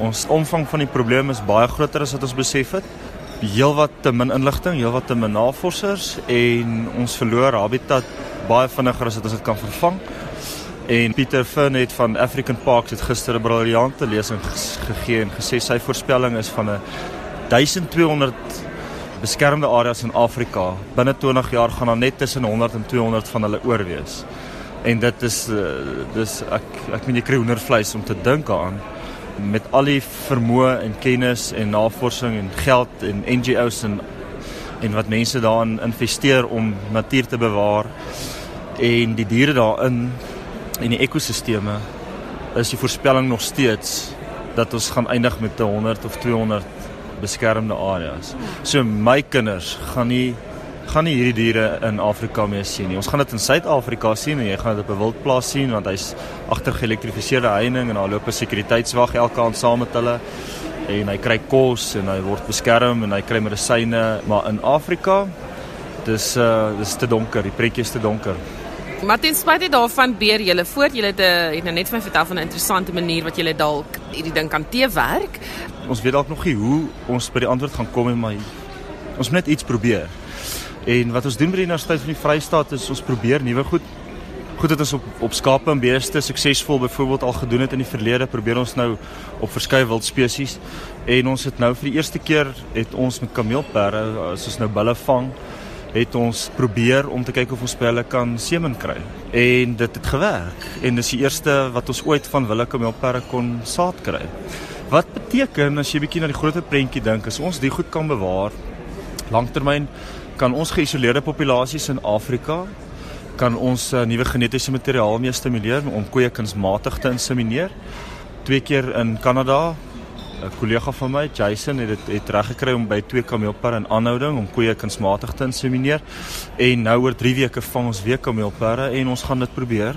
Ons omvang van die probleem is baie groter as wat ons besef het. Heelwat te min inligting, heelwat te min navorsers en ons verloor habitat baie vinniger as wat ons dit kan vervang. En Pieter Finn het van African Parks het gister 'n briljante lesing gegee en gesê sy voorspelling is van 'n 1200 beskermde areas in Afrika. Binne 20 jaar gaan daar net tussen 100 en 200 van hulle oorwees. En dit is uh, dis ek ek meen jy kry hoendervleis om te dink aan met al die vermoë en kennis en navorsing en geld en NGOs en en wat mense daarin investeer om natuur te bewaar en die diere daarin en die ekosisteme is die voorspelling nog steeds dat ons gaan eindig met 100 of 200 beskermde areas. So my kinders gaan nie gaan nie hierdie diere in Afrika meer sien nie. Ons gaan dit in Suid-Afrika sien en jy gaan dit op 'n wildplaas sien want hy's agter geelektrifiseerde heining en daar loop 'n sekuriteitswag elke aand saam met hulle en hy kry kos en hy word beskerm en hy kry medisyne, maar in Afrika dis uh dis te donker, die prentjie is te donker. Maar ten spyte daarvan beer julle voort, julle het eh, het nou net vir my vertel van 'n interessante manier wat julle dalk hierdie ding kan teewerk. Ons weet dalk nog nie hoe ons by die antwoord gaan kom nie, maar ons moet net iets probeer. En wat ons doen by die Universiteit van die Vrystaat is ons probeer nuwe goed. Goed het ons op op skape en beeste suksesvol byvoorbeeld al gedoen het in die verlede, probeer ons nou op verskeie wildspesies. En ons het nou vir die eerste keer het ons met kameelperde, as ons nou bulle vang, het ons probeer om te kyk of ons by hulle kan semen kry. En dit het gewerk. En dis die eerste wat ons ooit van wille kameelperde kon saad kry. Wat beteken as jy bietjie na die groter prentjie dink, as ons dit goed kan bewaar, langtermyn kan ons geïsoleerde populasies in Afrika kan ons uh, nuwe genetiese materiaal mee stimuleer om koeie kunsmatig te insemineer. Twee keer in Kanada 'n kollega van my, Jason, het dit het reg gekry om by twee kameelperde in aanhouding om koeie kunsmatig te insemineer. En nou oor 3 weke vang ons weer kameelperde en ons gaan dit probeer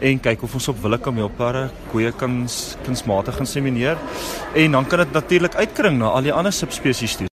en kyk of ons op wille kameelperde koeie kan kunsmatig insemineer. En dan kan dit natuurlik uitkring na al die ander subspesies toe.